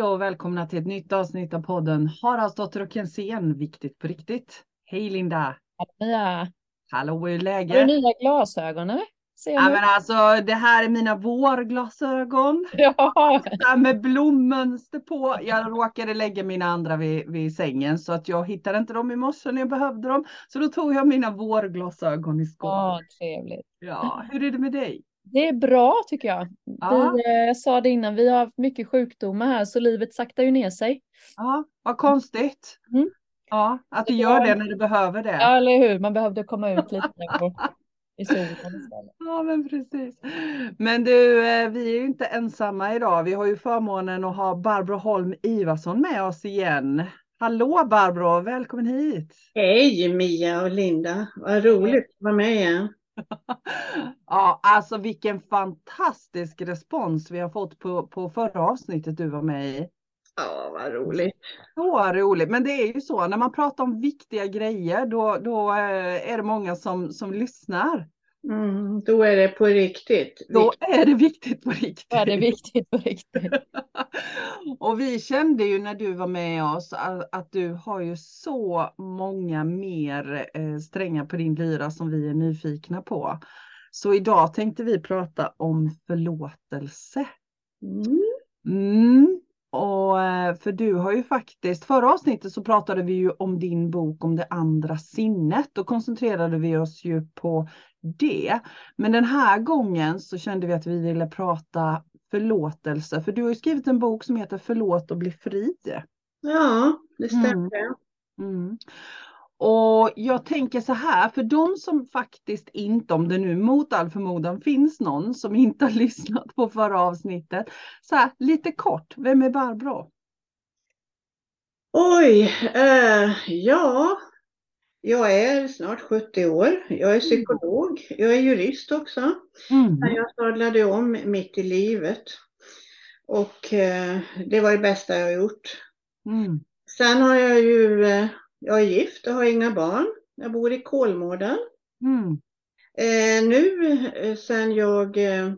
Hej och välkomna till ett nytt avsnitt av podden Haraldsdotter och Kensén, viktigt på riktigt. Hej Linda! Mia, Hallå, hur är har du läget? nya glasögon eller? Ser Ja, men alltså, det här är mina vårglasögon Ja, med blommönster på. Jag råkade lägga mina andra vid, vid sängen så att jag hittade inte dem i morse när jag behövde dem. Så då tog jag mina vårglasögon i skåpet. ja, trevligt. Ja, hur är det med dig? Det är bra tycker jag. Ja. Vi, eh, jag sa det innan, vi har haft mycket sjukdomar här så livet saktar ju ner sig. Ja, vad konstigt. Mm. Ja, att Så det det gör det när du behöver det. Ja, eller hur? Man behövde komma ut lite i solen. Ja, men precis. Men du, eh, vi är ju inte ensamma idag. Vi har ju förmånen att ha Barbro Holm Ivarsson med oss igen. Hallå Barbro, välkommen hit. Hej Mia och Linda, vad roligt att vara med igen. Ja, alltså vilken fantastisk respons vi har fått på, på förra avsnittet du var med i. Ja, vad roligt. Så roligt, men det är ju så när man pratar om viktiga grejer då, då eh, är det många som, som lyssnar. Mm, då är det på riktigt. Då är det viktigt på riktigt. Det är viktigt på riktigt. Och vi kände ju när du var med oss att, att du har ju så många mer eh, strängar på din lyra som vi är nyfikna på. Så idag tänkte vi prata om förlåtelse. Mm. Mm. Och eh, för du har ju faktiskt, förra avsnittet så pratade vi ju om din bok om det andra sinnet. Då koncentrerade vi oss ju på det. Men den här gången så kände vi att vi ville prata förlåtelse. För du har ju skrivit en bok som heter Förlåt och bli fri. Ja, det stämmer. Mm. Och jag tänker så här, för de som faktiskt inte, om det nu mot all förmodan finns någon som inte har lyssnat på förra avsnittet, så här lite kort, vem är Barbro? Oj, eh, ja, jag är snart 70 år. Jag är psykolog. Jag är jurist också. Mm. Jag sadlade om mitt i livet. Och eh, det var det bästa jag har gjort. Mm. Sen har jag ju, eh, jag är gift och har inga barn. Jag bor i Kolmården. Mm. Eh, nu eh, sen jag eh,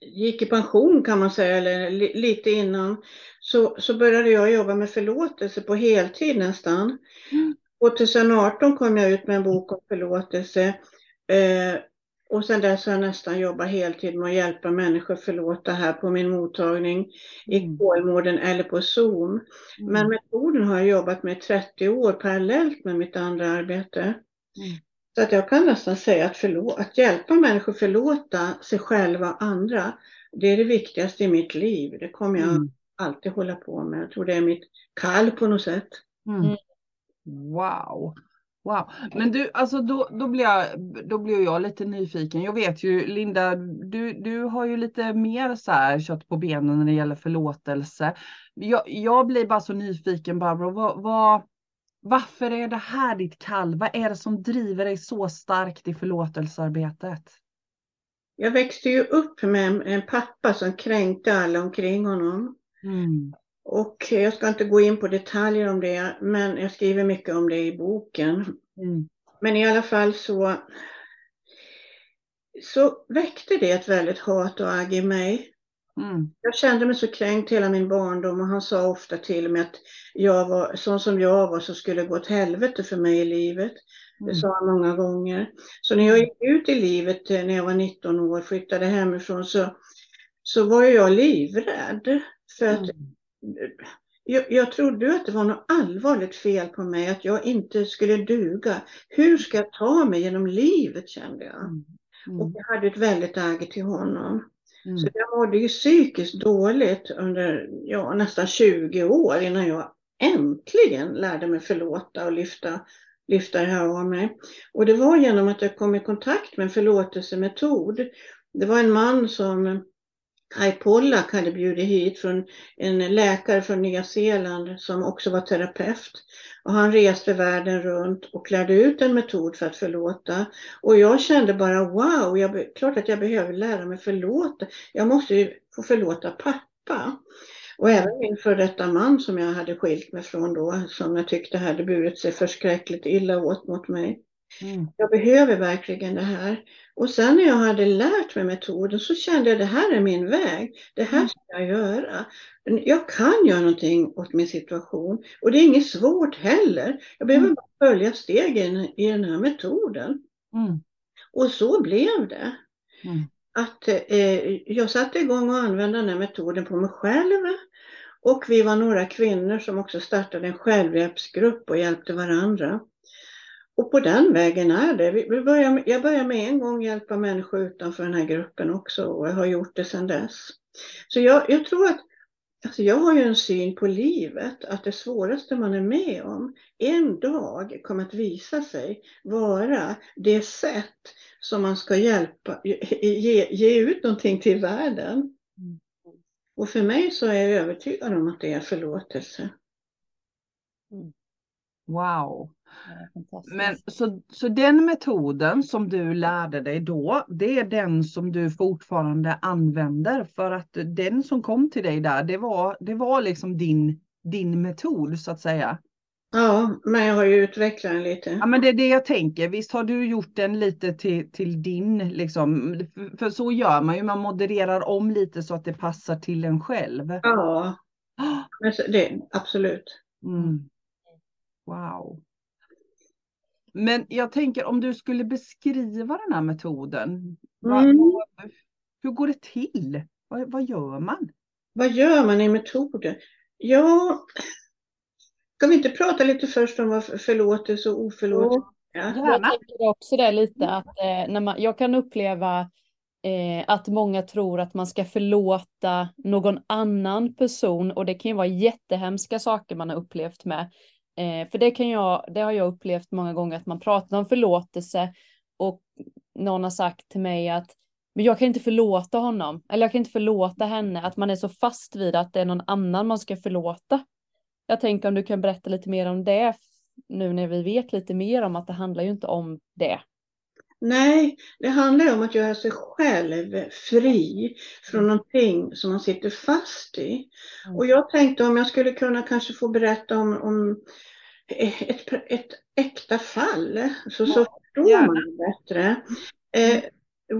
gick i pension kan man säga, eller li, lite innan, så, så började jag jobba med förlåtelse på heltid nästan. Mm. 2018 kom jag ut med en bok om förlåtelse. Eh, och sen dess har jag nästan jobbat heltid med att hjälpa människor förlåta här på min mottagning i Mm. Kolmården eller på Zoom. Men metoden har jag jobbat med i 30 år parallellt med mitt andra arbete. Mm. Så att jag kan nästan säga att, förlå- att hjälpa människor förlåta sig själva och andra, det är det viktigaste i mitt liv. Det kommer jag Mm. alltid hålla på med. Jag tror det är mitt kall på något sätt. Mm. Wow. Wow. Men du, alltså då, då, blir jag, då blir jag lite nyfiken. Jag vet ju, Linda, du, du har ju lite mer så här kött på benen när det gäller förlåtelse. Jag, jag blir bara så nyfiken, Barbro. Vad, vad, varför är det här ditt kall? Vad är det som driver dig så starkt i förlåtelsearbetet? Jag växte ju upp med en, pappa som kränkte alla omkring honom. Mm. Och jag ska inte gå in på detaljer om det, men jag skriver mycket om det i boken. Mm. Men i alla fall så, så väckte det ett väldigt hat och agg i mig. Mm. Jag kände mig så kränkt hela min barndom och han sa ofta till mig att jag var, sån som jag var så skulle det gå åt helvete för mig i livet. Det Mm. sa han många gånger. Så när jag gick ut i livet eh, när jag var 19 år, flyttade hemifrån, så, så var jag livrädd. För att Mm. jag, jag trodde att det var något allvarligt fel på mig, att jag inte skulle duga. Hur ska jag ta mig genom livet kände jag. Mm. Och jag hade ett väldigt agg till honom. Mm. Så jag mådde ju psykiskt dåligt under ja, nästan 20 år innan jag äntligen lärde mig förlåta och lyfta, lyfta det här av mig. Och det var genom att jag kom i kontakt med en förlåtelsemetod. Det var en man som Kai Pollak hade bjudit hit från en läkare från Nya Zeeland som också var terapeut. Och han reste världen runt och lärde ut en metod för att förlåta. Och jag kände bara wow, jag, klart att jag behöver lära mig förlåta. Jag måste ju få förlåta pappa. Och även min före detta man som jag hade skilt mig från då, som jag tyckte hade burit sig förskräckligt illa åt mot mig. Mm. Jag behöver verkligen det här. Och sen när jag hade lärt mig metoden så kände jag det här är min väg. Det här ska jag göra? Jag kan göra någonting åt min situation och det är inget svårt heller. Jag behöver Mm. bara följa stegen i den här metoden. Mm. Och så blev det. Mm. Att eh, jag satte igång och använde den här metoden på mig själv. Och vi var några kvinnor som också startade en självhjälpsgrupp och hjälpte varandra. Och på den vägen är det. Vi börjar, jag började med en gång hjälpa människor utanför den här gruppen också och jag har gjort det sedan dess. Så jag, jag tror att Alltså jag har ju en syn på livet att det svåraste man är med om en dag kommer att visa sig vara det sätt som man ska hjälpa, ge, ge ut någonting till världen. Mm. Och för mig så är jag övertygad om att det är förlåtelse. Wow. Men så, så den metoden som du lärde dig då, det är den som du fortfarande använder för att den som kom till dig där, det var, det var liksom din, din metod så att säga. Ja, men jag har ju utvecklat den lite. Ja men det är det jag tänker, visst har du gjort den lite till, till din liksom, för, så gör man ju, man modererar om lite så att det passar till en själv. Ja, det, absolut. Mm. Wow. Men jag tänker om du skulle beskriva den här metoden. vad- Mm. vad- hur går det till? Vad, vad gör man? Vad gör man i metoder? Ja, ska vi inte prata lite först om vad för- förlåtelse och oförlåtelse är? Jag tänker också det lite att eh, när man, jag kan uppleva eh, att många tror att man ska förlåta någon annan person och det kan ju vara jättehemska saker man har upplevt med. Eh, för det kan jag, det har jag upplevt många gånger att man pratar om förlåtelse och någon har sagt till mig att men jag kan inte förlåta honom eller jag kan inte förlåta henne, att man är så fast vid att det är någon annan man ska förlåta. Jag tänker om du kan berätta lite mer om det nu när vi vet lite mer om att det handlar ju inte om det. Nej, det handlar ju om att göra sig själv fri från någonting som man sitter fast i. Mm. Och jag tänkte om jag skulle kunna kanske få berätta om, om ett, ett äkta fall, så, så förstår gärna. man det bättre. Eh,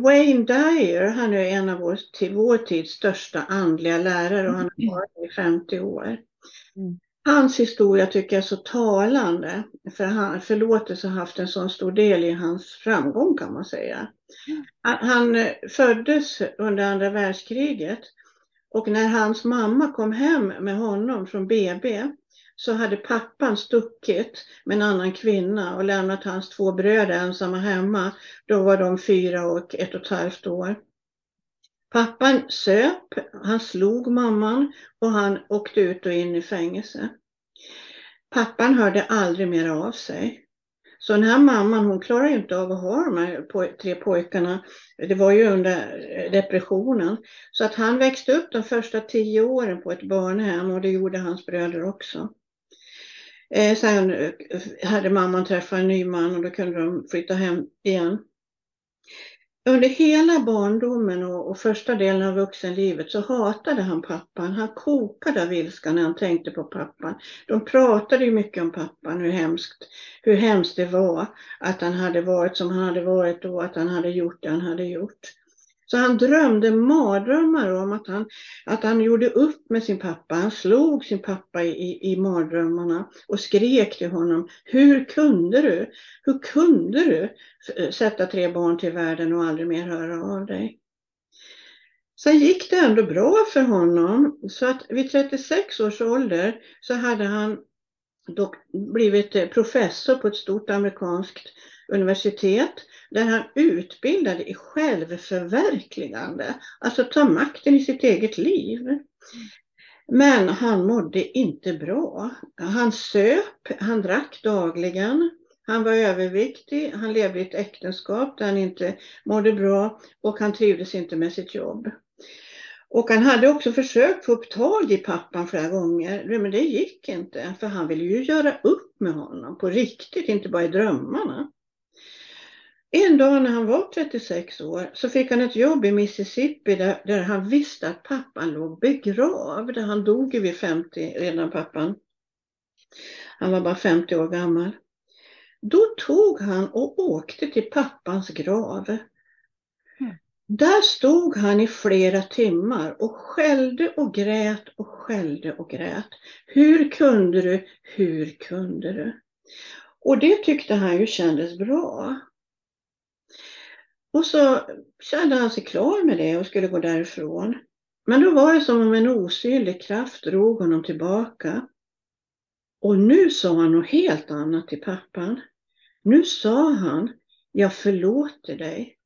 Wayne Dyer, han är en av vår, till vår tids största andliga lärare och han har varit i 50 år. Mm. Hans historia tycker jag är så talande, för han, förlåtelse har haft en så stor del i hans framgång kan man säga. Han, han eh, föddes under andra världskriget och när hans mamma kom hem med honom från BB så hade pappan stuckit med en annan kvinna och lämnat hans två bröder ensamma hemma. Då var de fyra och ett och ett halvt år. Pappan söp, han slog mamman och han åkte ut och in i fängelse. Pappan hörde aldrig mer av sig. Så den här mamman hon klarade inte av att ha de här tre pojkarna. Det var ju under eh, depressionen. Så att han växte upp de första tio åren på ett barnhem och det gjorde hans bröder också. Eh, sen eh, hade mamman träffat en ny man och då kunde de flytta hem igen. Under hela barndomen och, och första delen av vuxenlivet så hatade han pappan. Han kokade av ilska när han tänkte på pappan. De pratade ju mycket om pappan, hur hemskt, hur hemskt det var att han hade varit som han hade varit och att han hade gjort det han hade gjort. Så han drömde mardrömmar om att han, att han gjorde upp med sin pappa. Han slog sin pappa i, i, mardrömmarna och skrek till honom. Hur kunde du? Hur kunde du eh, sätta tre barn till världen och aldrig mer höra av dig? Sen gick det ändå bra för honom. Så att vid 36 års ålder så hade han dock blivit eh, professor på ett stort amerikanskt universitet där han utbildade i självförverkligande, alltså ta makten i sitt eget liv. Men han mådde inte bra. Han söp, han drack dagligen, han var överviktig, han levde i ett äktenskap där han inte mådde bra och han trivdes inte med sitt jobb. Och han hade också försökt få upp tag i pappan flera gånger, men det gick inte, för han ville ju göra upp med honom på riktigt, inte bara i drömmarna. En dag när han var 36 år så fick han ett jobb i Mississippi där, där han visste att pappan låg begravd. Han dog ju vid 50 redan pappan. Han var bara 50 år gammal. Då tog han och åkte till pappans grav. Där stod han i flera timmar och skällde och grät och skällde och grät. Hur kunde du? Hur kunde du? Och det tyckte han ju kändes bra. Och så kände han sig klar med det och skulle gå därifrån. Men då var det som om en osynlig kraft drog honom tillbaka. Och nu sa han något helt annat till pappan. Nu sa han, jag förlåter dig.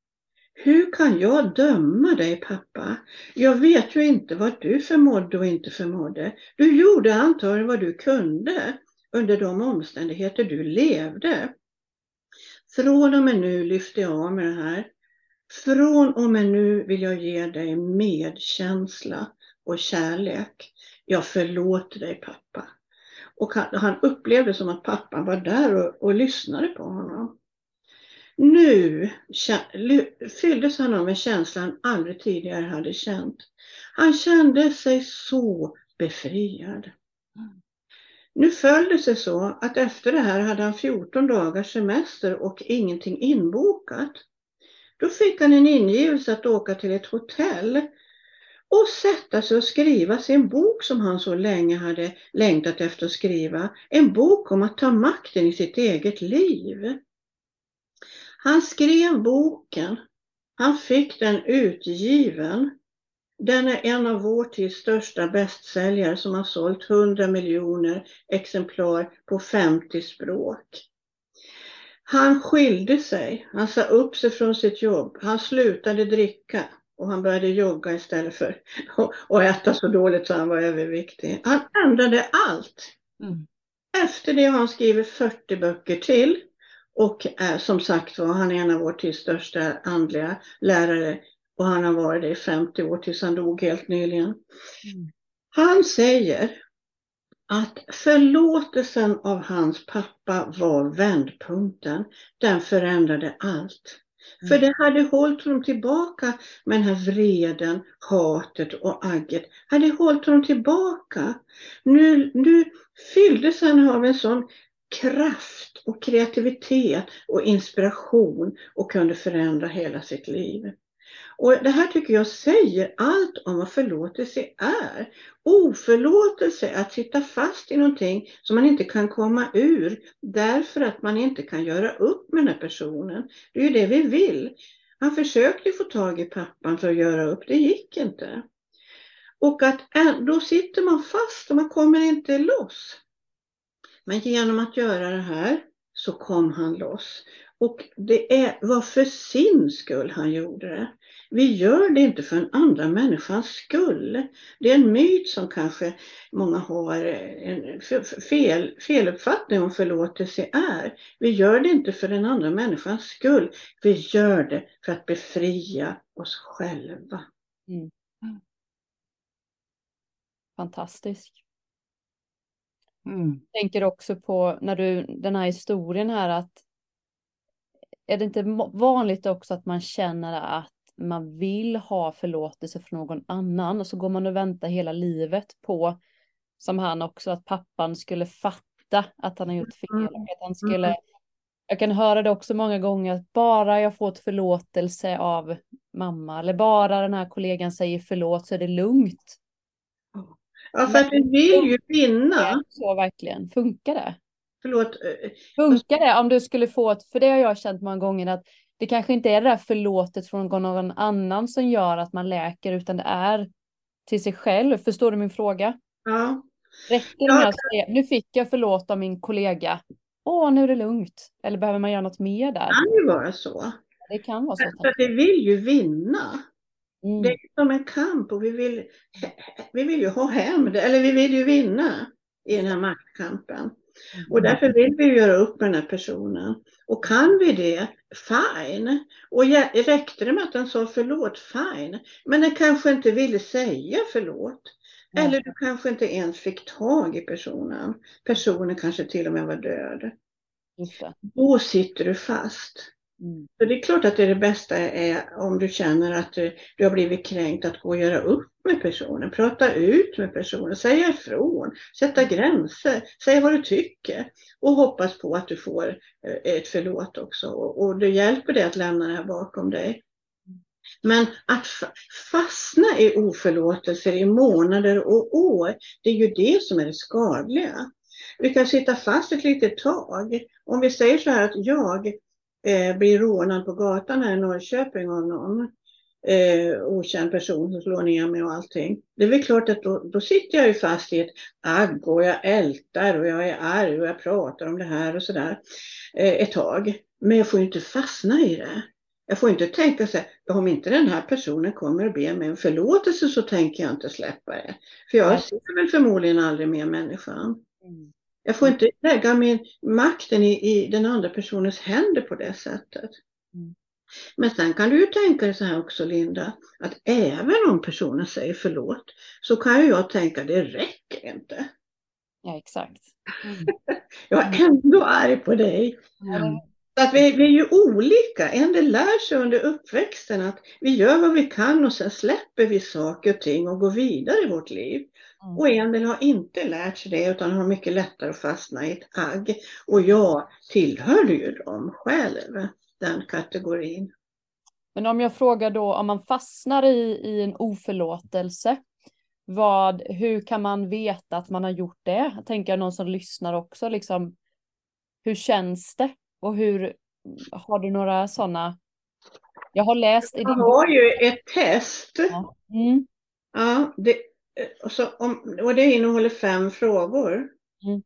Hur kan jag döma dig pappa? Jag vet ju inte vad du förmådde och inte förmådde. Du gjorde antagligen vad du kunde under de omständigheter du levde. Från och med nu lyfter jag av med det här. Från och med nu vill jag ge dig medkänsla och kärlek. Jag förlåter dig pappa. Och han, han upplevde som att pappan var där och, och lyssnade på honom. Nu fylldes han av en känsla han aldrig tidigare hade känt. Han kände sig så befriad. Nu föll det sig så att efter det här hade han 14 dagars semester och ingenting inbokat. Då fick han en ingivelse att åka till ett hotell och sätta sig och skriva sin bok som han så länge hade längtat efter att skriva. En bok om att ta makten i sitt eget liv. Han skrev boken. Han fick den utgiven. Den är en av vår tids största bästsäljare som har sålt 100 miljoner exemplar på 50 språk. Han skilde sig, han sa upp sig från sitt jobb, han slutade dricka och han började jogga istället för att äta så dåligt så han var överviktig. Han ändrade allt. Mm. Efter det har han skrivit 40 böcker till och är, som sagt var, han är en av vår tids största andliga lärare och han har varit det i 50 år tills han dog helt nyligen. Mm. Han säger att förlåtelsen av hans pappa var vändpunkten. Den förändrade allt. Mm. För det hade hållit honom tillbaka med den här vreden, hatet och agget. Hade hållit honom tillbaka. Nu, nu fylldes han av en sån kraft och kreativitet och inspiration och kunde förändra hela sitt liv. Och det här tycker jag säger allt om vad förlåtelse är. Oförlåtelse är att sitta fast i någonting som man inte kan komma ur därför att man inte kan göra upp med den här personen. Det är ju det vi vill. Han försökte få tag i pappan för att göra upp, det gick inte. Och att då sitter man fast och man kommer inte loss. Men genom att göra det här så kom han loss. Och det är, var för sin skull han gjorde det. Vi gör det inte för en andra människans skull. Det är en myt som kanske många har en fel, feluppfattning om förlåtelse är. Vi gör det inte för den andra människans skull. Vi gör det för att befria oss själva. Mm. Fantastiskt. Mm. Jag tänker också på när du, den här historien här att är det inte vanligt också att man känner att man vill ha förlåtelse från någon annan och så går man och väntar hela livet på, som han också, att pappan skulle fatta att han har gjort fel. Och att han skulle, mm. jag kan höra det också många gånger, att bara jag får ett förlåtelse av mamma eller bara den här kollegan säger förlåt så är det lugnt. Ja, för att vi vill ju vinna. Så verkligen, funkar det? Förlåt. Eh, funkar det om du skulle få ett, för det har jag känt många gånger att det kanske inte är det där förlåtet från någon annan som gör att man läker, utan det är till sig själv. Förstår du min fråga? Ja. Räcker det med att säga, nu fick jag förlåt av min kollega, åh, nu är det lugnt. Eller behöver man göra något mer där? Det kan ju vara så. Det kan vara så. För vi vill ju vinna. Mm. Det är som en kamp och vi vill, vi vill ju ha hem det, eller vi vill ju vinna i den här maktkampen. Och mm. därför vill vi göra upp med den här personen. Och kan vi det, fine. Och räckte det med att han sa förlåt, fine. Men den kanske inte ville säga förlåt. Mm. Eller du kanske inte ens fick tag i personen. Personen kanske till och med var död. Då sitter du fast. Mm. Så det är klart att det, är det bästa är om du känner att du, du har blivit kränkt att gå och göra upp med personen, prata ut med personen, säga ifrån, sätta gränser, säga vad du tycker och hoppas på att du får eh, ett förlåt också. Och, och det hjälper dig att lämna det här bakom dig. Men att fastna i oförlåtelser i månader och år, det är ju det som är det skadliga. Vi kan sitta fast ett litet tag. Om vi säger så här att jag eh, blir rånad på gatan här i Norrköping av någon eh, okänd person som slår ner mig och allting. Det är väl klart att då, då sitter jag ju fast i ett agg och jag ältar och jag är arg och jag pratar om det här och sådär eh, ett tag. Men jag får ju inte fastna i det. Jag får inte tänka så här, om inte den här personen kommer och ber mig om förlåtelse så tänker jag inte släppa det. För jag ser väl förmodligen aldrig mer människan. Mm. Jag får inte lägga min makten i, i den andra personens händer på det sättet. Mm. Men sen kan du ju tänka dig så här också Linda, att även om personen säger förlåt så kan ju jag tänka det räcker inte. Ja exakt. Mm. jag är ändå arg på dig. Mm. Att vi, vi, är ju olika. En del lär sig under uppväxten att vi gör vad vi kan och sen släpper vi saker och ting och går vidare i vårt liv. Mm. Och en del har inte lärt sig det utan har mycket lättare att fastna i ett agg. Och jag tillhörde ju dem själv, den kategorin. Men om jag frågar då om man fastnar i, i en oförlåtelse, vad, hur kan man veta att man har gjort det? Jag tänker någon som lyssnar också, liksom, hur känns det? Och hur, har du några sådana? Jag har läst i din Jag har ju ett test. Ja, mm. ja det, och, så om, och det innehåller fem frågor. Mm.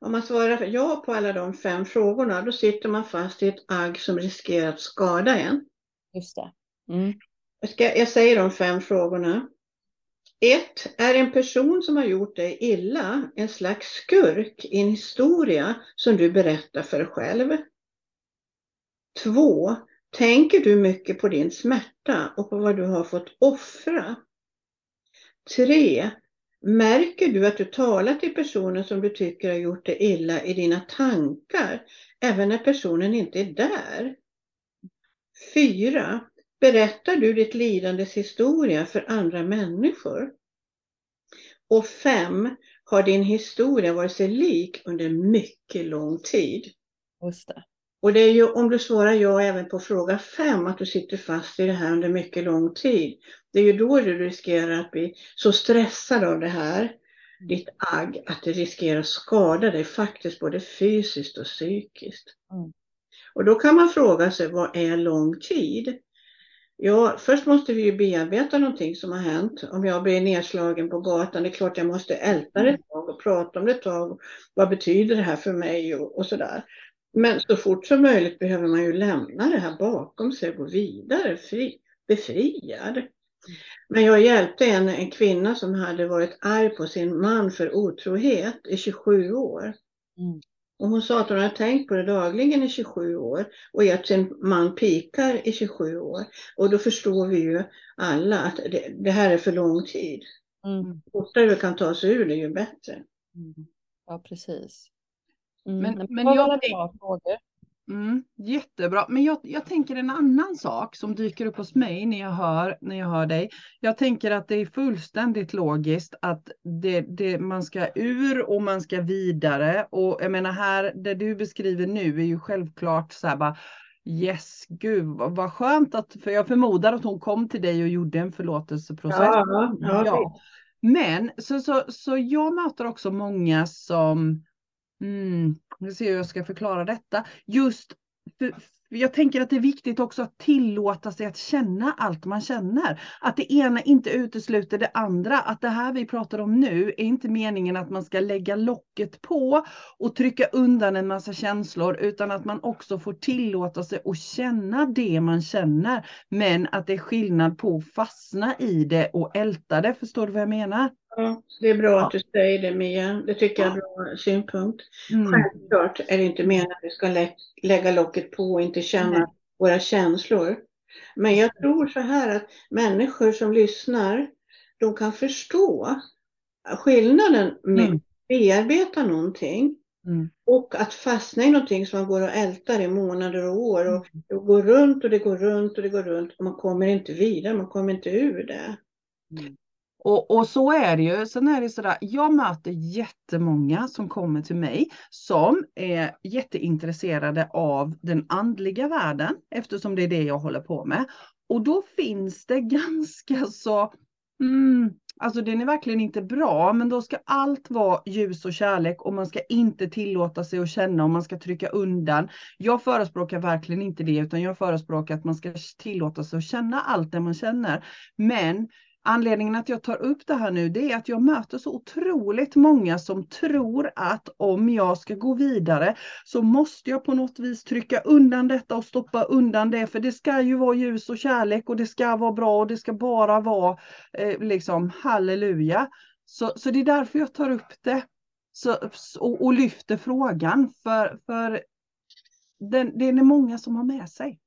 Om man svarar ja på alla de fem frågorna, då sitter man fast i ett agg som riskerar att skada en. Just det. Mm. Jag, ska, jag säger de fem frågorna. 1. är en person som har gjort dig illa en slags skurk i en historia som du berättar för dig själv? 2. tänker du mycket på din smärta och på vad du har fått offra? 3. märker du att du talar till personen som du tycker har gjort dig illa i dina tankar, även när personen inte är där? 4 berättar du ditt lidandes historia för andra människor? Och fem, har din historia varit sig lik under mycket lång tid? Just det. Och det är ju om du svarar ja även på fråga fem, att du sitter fast i det här under mycket lång tid. Det är ju då du riskerar att bli så stressad av det här, ditt agg, att det riskerar att skada dig faktiskt både fysiskt och psykiskt. Mm. Och då kan man fråga sig, vad är lång tid? Ja, först måste vi ju bearbeta någonting som har hänt. Om jag blir nedslagen på gatan, det är klart jag måste älta det ett tag och prata om det ett tag. Vad betyder det här för mig och, och sådär. Men så fort som möjligt behöver man ju lämna det här bakom sig och gå vidare, fri, befriad. Men jag hjälpte en, en kvinna som hade varit arg på sin man för otrohet i 27 år. Mm. Och hon sa att hon hade tänkt på det dagligen i 27 år och att sin man pikar i 27 år. Och då förstår vi ju alla att det, det här är för lång tid. Mm. fortare vi kan ta sig ur det ju bättre. Mm. Ja, precis. Mm. Men, men jag, frågor. Mm, jättebra, men jag, jag tänker en annan sak som dyker upp hos mig när jag hör, när jag hör dig. Jag tänker att det är fullständigt logiskt att det, det, man ska ur och man ska vidare. Och jag menar här, det du beskriver nu är ju självklart så här bara Yes, gud vad skönt att, för jag förmodar att hon kom till dig och gjorde en förlåtelseprocess. Ja, ja. ja. Men så, så, så jag möter också många som Mm, jag ser hur jag ska förklara detta. Just för, jag tänker att det är viktigt också att tillåta sig att känna allt man känner. Att det ena inte utesluter det andra. Att det här vi pratar om nu är inte meningen att man ska lägga locket på och trycka undan en massa känslor, utan att man också får tillåta sig att känna det man känner. Men att det är skillnad på att fastna i det och älta det. Förstår du vad jag menar? Ja, det är bra att du säger det Mia. Det tycker jag är en bra synpunkt. Mm. Självklart är det inte meningen att vi ska lä lägga locket på och inte känna mm. våra känslor. Men jag tror så här att människor som lyssnar, de kan förstå skillnaden med mm. att bearbeta någonting mm. och att fastna i någonting som man går och ältar i månader och år. Och mm. det går runt och det går runt och det går runt och man kommer inte vidare, man kommer inte ur det. Mm. Och, och, så är det ju. Sen är det sådär, jag möter jättemånga som kommer till mig som är jätteintresserade av den andliga världen eftersom det är det jag håller på med. Och då finns det ganska så, mm, alltså den är verkligen inte bra, men då ska allt vara ljus och kärlek och man ska inte tillåta sig att känna och man ska trycka undan. Jag förespråkar verkligen inte det, utan jag förespråkar att man ska tillåta sig att känna allt det man känner. Men Anledningen att jag tar upp det här nu det är att jag möter så otroligt många som tror att om jag ska gå vidare så måste jag på något vis trycka undan detta och stoppa undan det för det ska ju vara ljus och kärlek och det ska vara bra och det ska bara vara eh, liksom halleluja. Så, så det är därför jag tar upp det så, och, och lyfter frågan för, för den, det är många som har med sig.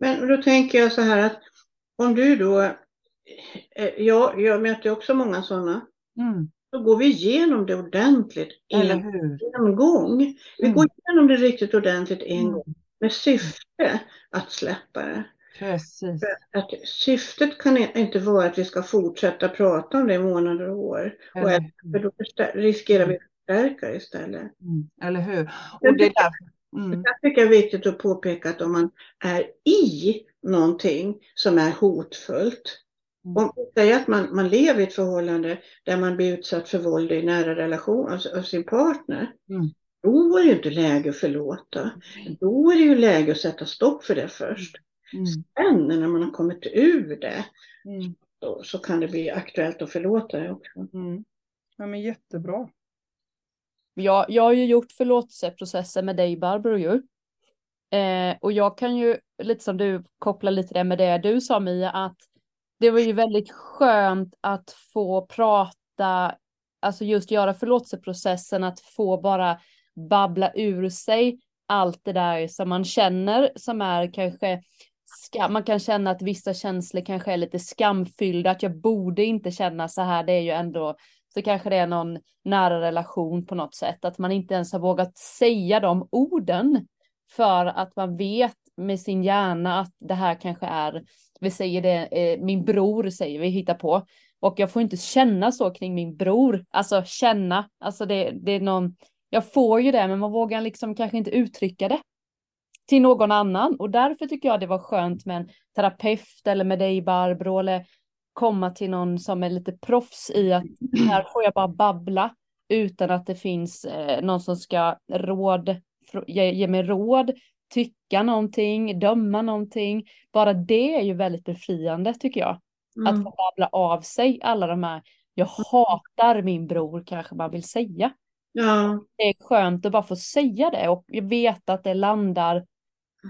Men då tänker jag så här att om du då ja, jag möter också många sådana. Mm. Då går vi igenom det ordentligt en, en gång. Vi mm. går igenom det riktigt ordentligt en mm. gång med syfte att släppa det. Precis. Att syftet kan inte vara att vi ska fortsätta prata om det i månader och år. Och att, för då riskerar vi att förstärka istället. Mm. Eller hur? Och det är därför Mm. Jag tycker det är viktigt att påpeka att om man är i någonting som är hotfullt, om säger att man, man lever i ett förhållande där man blir utsatt för våld i nära relation av, av sin partner. Mm. Då är det inte läge att förlåta. Mm. Då är det ju läge att sätta stopp för det först. Mm. Sen när man har kommit ur det mm. så, så, kan det bli aktuellt att förlåta det också. Mm. Ja men jättebra. Jag, jag har ju gjort förlåtelseprocesser med dig Barbro ju. Eh, och jag kan ju, lite som du kopplar lite det med det du sa Mia, att det var ju väldigt skönt att få prata, alltså just göra förlåtelseprocessen, att få bara babbla ur sig allt det där som man känner som är kanske skam. Man kan känna att vissa känslor kanske är lite skamfyllda, att jag borde inte känna så här. Det är ju ändå så kanske det är någon nära relation på något sätt, att man inte ens har vågat säga de orden för att man vet med sin hjärna att det här kanske är vi säger det, eh, min bror säger vi, hittar på. Och jag får inte känna så kring min bror, alltså känna, alltså det, det är någon, jag får ju det men man vågar liksom kanske inte uttrycka det till någon annan. Och därför tycker jag det var skönt med en terapeut eller med dig Barbro eller komma till någon som är lite proffs i att här får jag bara babbla utan att det finns eh, någon som ska råd, ge, ge mig råd tycka någonting, döma någonting. Bara det är ju väldigt befriande tycker jag. Mm. Att få babbla av sig alla de här, jag hatar min bror kanske man vill säga. Ja. Det är skönt att bara få säga det och jag vet att det landar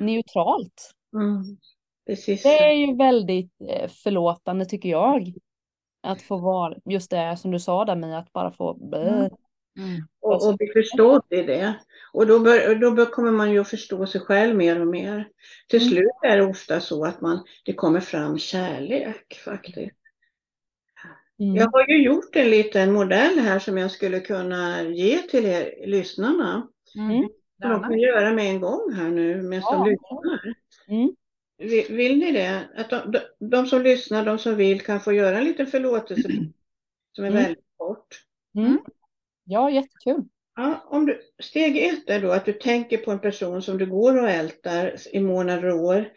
neutralt. Mm. Precis. Det är ju väldigt eh, förlåtande tycker jag. Att få vara, just det som du sa där med att bara få mm. Mm. Och, och bli förstådd i det. Och då, bör, då bör, kommer man ju att förstå sig själv mer och mer. Till mm. slut är det ofta så att man, det kommer fram kärlek faktiskt. Mm. Jag har ju gjort en liten modell här som jag skulle kunna ge till er lyssnarna. Mm. Som de kan göra med en gång här nu medan ja. de lyssnar. Mm. Vill, vill, ni det? Att de, de, de, som lyssnar, de som vill kan få göra en liten förlåtelse som är mm. väldigt kort. Ja, jättekul. Ja, om du, steg ett är då att du tänker på en person som du går och ältar i månader och år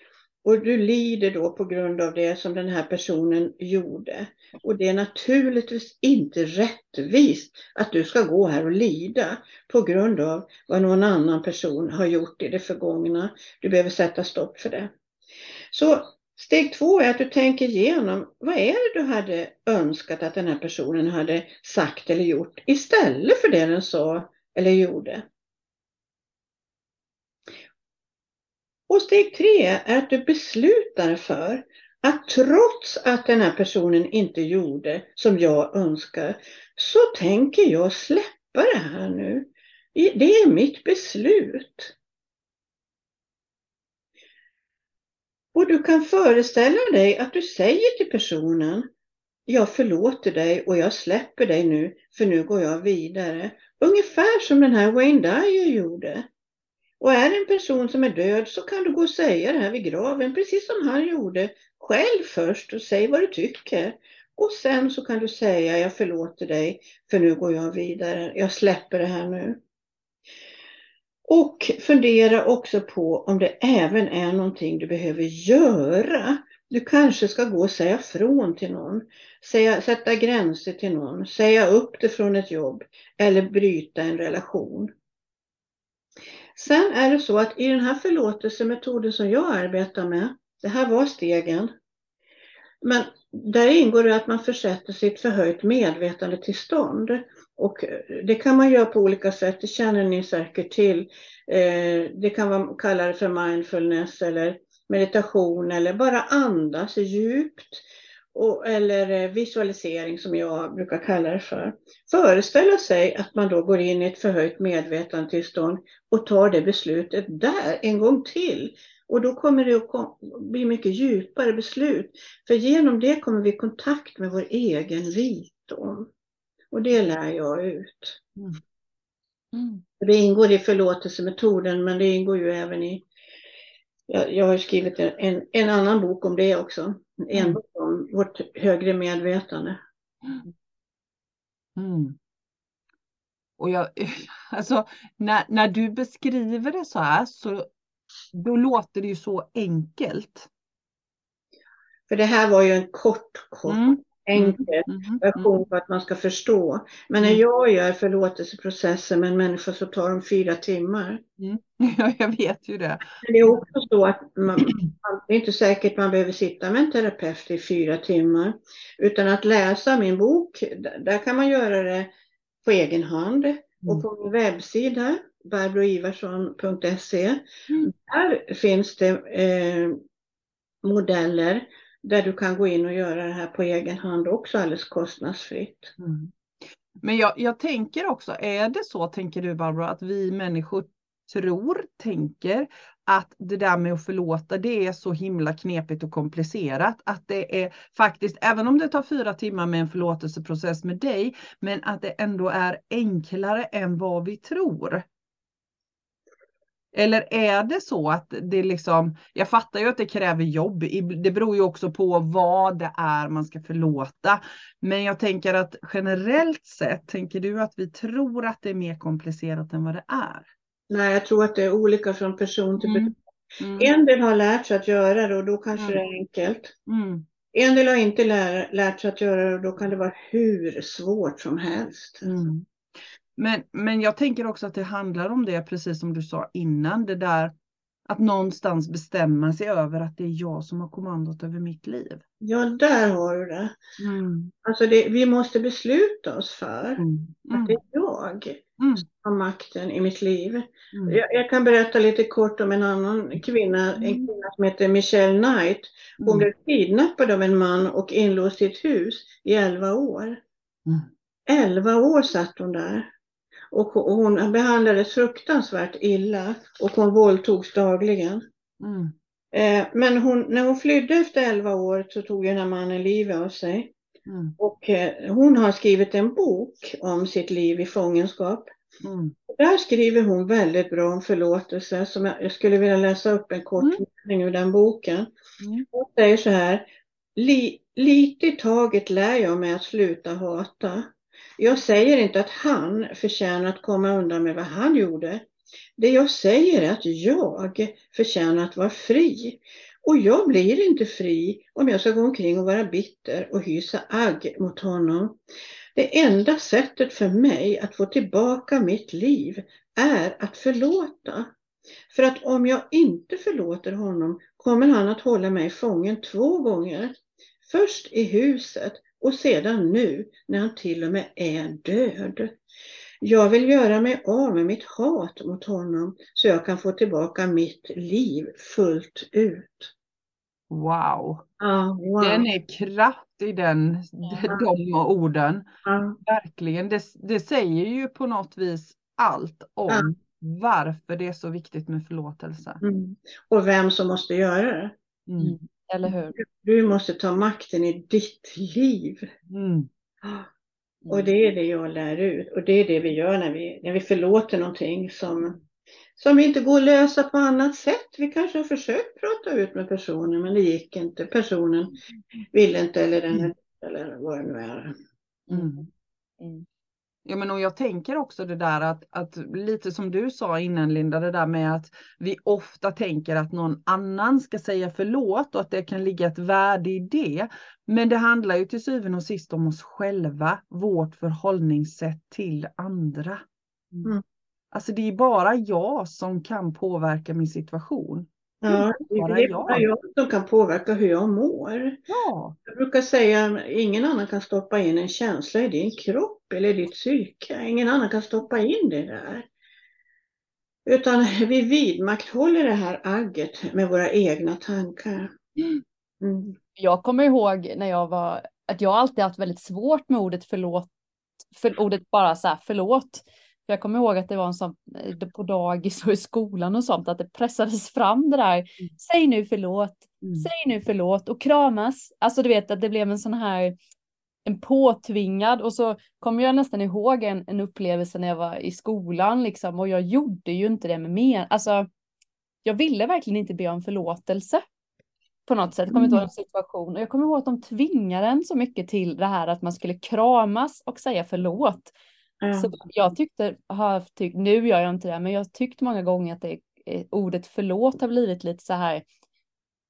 och du lider då på grund av det som den här personen gjorde. Och det är naturligtvis inte rättvist att du ska gå här och lida på grund av vad någon annan person har gjort i det förgångna. Du behöver sätta stopp för det. Så Steg två är att du tänker igenom vad är det du hade önskat att den här personen hade sagt eller gjort istället för det den sa eller gjorde. Och steg tre är att du beslutar för att trots att den här personen inte gjorde som jag önskar så tänker jag släppa det här nu. Det är mitt beslut. Och du kan föreställa dig att du säger till personen jag förlåter dig och jag släpper dig nu för nu går jag vidare. Ungefär som den här Wayne Dyer gjorde. Och är det en person som är död så kan du gå och säga det här vid graven precis som han gjorde. Själv först och säg vad du tycker. Och sen så kan du säga jag förlåter dig för nu går jag vidare. Jag släpper det här nu. Och fundera också på om det även är någonting du behöver göra Du kanske ska gå och säga från till någon, säga, sätta gränser till någon, säga upp det från ett jobb eller bryta en relation. Sen är det så att i den här förlåtelsemetoden som jag arbetar med, det här var stegen, men där ingår det att man försätter sitt förhöjt medvetande till stånd. Och eh, det kan man göra på olika sätt, det känner ni säkert till. Eh, det kan man kalla det för mindfulness eller meditation eller bara andas djupt. Och, eller eh, visualisering som jag brukar kalla det för. Föreställa sig att man då går in i ett förhöjt medvetandetillstånd och tar det beslutet där en gång till. Och då kommer det att bli mycket djupare beslut. För genom det kommer vi i kontakt med vår egen rikedom. Och det lär jag ut. Mm. Mm. Det ingår i förlåtelsemetoden men det ingår ju även i jag, jag har skrivit en, en annan bok om det också. En mm. om vårt högre medvetande. Mm. Och jag, alltså, när, när du beskriver det så här så då låter det ju så enkelt. För det här var ju en kort, kort mm enkel version för att man ska förstå. Men när mm. jag gör förlåtelseprocessen med en människa så tar de fyra timmar. Mm. Ja, jag vet ju det. Men det är också så att man, det är inte säkert man behöver sitta med en terapeut i fyra timmar. Utan att läsa min bok, där kan man göra det på egen hand. Och mm. på min webbsida, barbroivarsson.se, mm. där finns det eh, modeller där du kan gå in och göra det här på egen hand också alldeles kostnadsfritt. Mm. Men jag, jag tänker också, är det så, tänker du Barbara, att vi människor tror, tänker att det där med att förlåta, det är så himla knepigt och komplicerat. Att det är faktiskt, även om det tar fyra timmar med en förlåtelseprocess med dig, men att det ändå är enklare än vad vi tror. Eller är det så att det liksom, jag fattar ju att det kräver jobb, det beror ju också på vad det är man ska förlåta. Men jag tänker att generellt sett, tänker du att vi tror att det är mer komplicerat än vad det är? Nej, jag tror att det är olika från person till person. Mm. Mm. En del har lärt sig att göra det och då kanske mm. det är enkelt. Mm. En del har inte lär, lärt sig att göra det och då kan det vara hur svårt som helst. Mm. Men, men jag tänker också att det handlar om det, precis som du sa innan, det där att någonstans bestämma sig över att det är jag som har kommandot över mitt liv. Ja, där har du det. Mm. Alltså det, vi måste besluta oss för mm. Mm. att det är jag mm. som har makten i mitt liv. Mm. Jag, jag, kan berätta lite kort om en annan kvinna, en mm. kvinna som heter Michelle Knight. Hon blev kidnappad av en man och inlåst i ett hus i 11 år. 11 år satt hon där. Och hon behandlades fruktansvärt illa och hon våldtogs dagligen. Mm. Eh, men hon, när hon flydde efter 11 år så tog den här mannen livet av sig. Mm. Och eh, hon har skrivit en bok om sitt liv i fångenskap. Mm. Där skriver hon väldigt bra om förlåtelse som jag, jag skulle vilja läsa upp en kort mm. mening ur den boken. Mm. Hon säger så här. Lite i taget lär jag mig att sluta hata. Jag säger inte att han förtjänar att komma undan med vad han gjorde. Det jag säger är att jag förtjänar att vara fri. Och jag blir inte fri om jag ska gå omkring och vara bitter och hysa agg mot honom. Det enda sättet för mig att få tillbaka mitt liv är att förlåta. För att om jag inte förlåter honom kommer han att hålla mig fången två gånger. Först i huset och sedan nu när han till och med är död. Jag vill göra mig av med mitt hat mot honom så jag kan få tillbaka mitt liv fullt ut. Wow. Ah, wow. Den är kraft i den, ja. de orden. Ja. Verkligen. Det, det säger ju på något vis allt om varför det är så viktigt med förlåtelse. Mm. Och vem som måste göra det. Mm. Eller hur? Du måste ta makten i ditt liv. Mm. Och det är det jag lär ut. Och det är det vi gör när vi, när vi förlåter någonting som, som inte går att lösa på annat sätt. Vi kanske har försökt prata ut med personen men det gick inte. Personen ville inte eller den eller vad det nu är. Mm. Mm. Ja, men och jag tänker också det där att, att lite som du sa innan Linda, det där med att vi ofta tänker att någon annan ska säga förlåt och att det kan ligga ett värde i det. Men det handlar ju till syvende och sist om oss själva, vårt förhållningssätt till andra. Mm. Alltså det är bara jag som kan påverka min situation. Ja, det är jag. bara jag som kan påverka hur jag mår. Ja, Jag brukar säga ingen annan kan stoppa in en känsla i din kropp eller ditt psyke. Ingen annan kan stoppa in det där. Utan vi vidmakthåller det här agget med våra egna tankar. Mm. Jag kommer ihåg när jag var, att jag alltid haft väldigt svårt med ordet förlåt, för ordet bara så här förlåt. För jag kommer ihåg att det var en sån, eh, på dagis och i skolan och sånt, att det pressades fram det där, säg nu förlåt, Mm. säg nu förlåt och kramas. Alltså du vet att det blev en sån här, en påtvingad och så kommer jag nästan ihåg en, en upplevelse när jag var i skolan liksom och jag gjorde ju inte det med mer, alltså jag ville verkligen inte be om förlåtelse på något sätt. Jag kommer inte ihåg en situation. Och jag kommer ihåg att de tvingade en så mycket till det här att man skulle kramas och säga förlåt. Ja. Så jag tyckte, har tyckt, nu gör jag inte det, men jag tyckt många gånger att det, eh, ordet förlåt har blivit lite så här,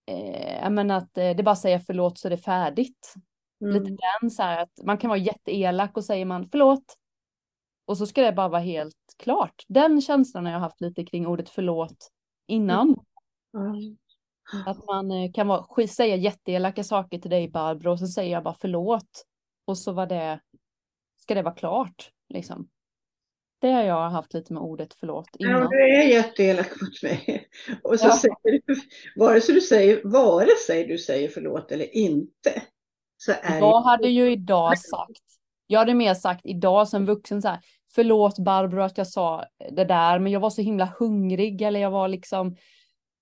eh, jag menar att eh, det bara säger förlåt så är det färdigt. Lite Mm. den så här att man kan vara jätteelak och säger man förlåt. Och så ska det bara vara helt klart. Den känslan har jag haft lite kring ordet förlåt innan. Ja. Att man eh, kan vara, säga jätteelaka saker till dig Barbro och så säger jag bara förlåt. Och så var det, ska det vara klart liksom. Det har jag haft lite med ordet förlåt Ja, innan. du är jätteelak mot mig. Och så Ja. säger du, vare sig du säger, vare sig du säger förlåt eller inte, så är Jag det hade ju idag sagt, jag hade mer sagt idag som vuxen så här, förlåt Barbro att jag sa det där, men jag var så himla hungrig eller jag var liksom,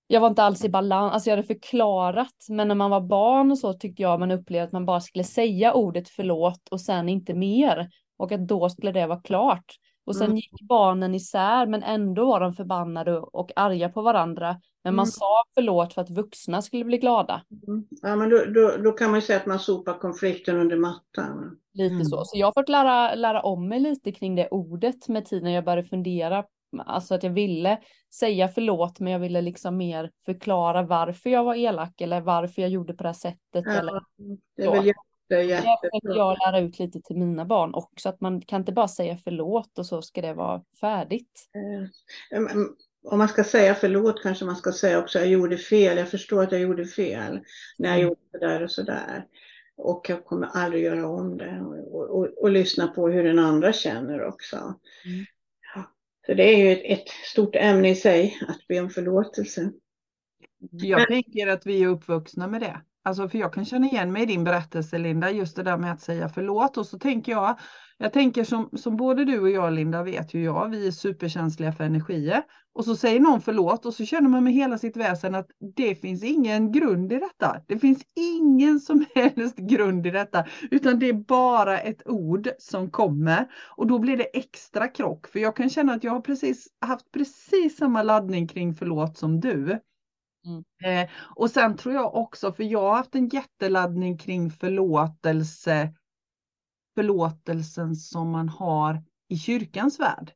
jag var inte alls i balans, alltså jag hade förklarat, men när man var barn och så tyckte jag man upplevde att man bara skulle säga ordet förlåt och sen inte mer och att då skulle det vara klart. Och sen Mm. gick barnen isär, men ändå var de förbannade och arga på varandra. Men man Mm. sa förlåt för att vuxna skulle bli glada. Mm. Ja, men då, då, då kan man ju säga att man sopar konflikten under mattan. Lite Mm. så. Så jag har fått lära, lära om mig lite kring det ordet med tiden jag började fundera. Alltså att jag ville säga förlåt men jag ville liksom mer förklara varför jag var elak eller varför jag gjorde på det här sättet. Eller, Ja, det är så. väl jätte, det jättebra. jag lära ut lite till mina barn också. Att man kan inte bara säga förlåt och så ska det vara färdigt. Om man ska säga förlåt kanske man ska säga också jag gjorde fel. Jag förstår att jag gjorde fel när jag Mm. gjorde det där och så där. Och jag kommer aldrig göra om det. Och, och, och lyssna på hur den andra känner också. Mm. Ja. Så det är ju ett, ett stort ämne i sig att be om förlåtelse. Jag tänker att vi är uppvuxna med det. Alltså för jag kan känna igen mig i din berättelse Linda, just det där med att säga förlåt. Och så tänker jag, jag tänker som, som både du och jag Linda vet ju jag, vi är superkänsliga för energier. Och så säger någon förlåt och så känner man med hela sitt väsen att det finns ingen grund i detta. Det finns ingen som helst grund i detta, utan det är bara ett ord som kommer. Och då blir det extra krock, för jag kan känna att jag har precis haft precis samma laddning kring förlåt som du. Eh, och sen tror jag också, för jag har haft en jätteladdning kring förlåtelse, förlåtelsen som man har i kyrkans värld.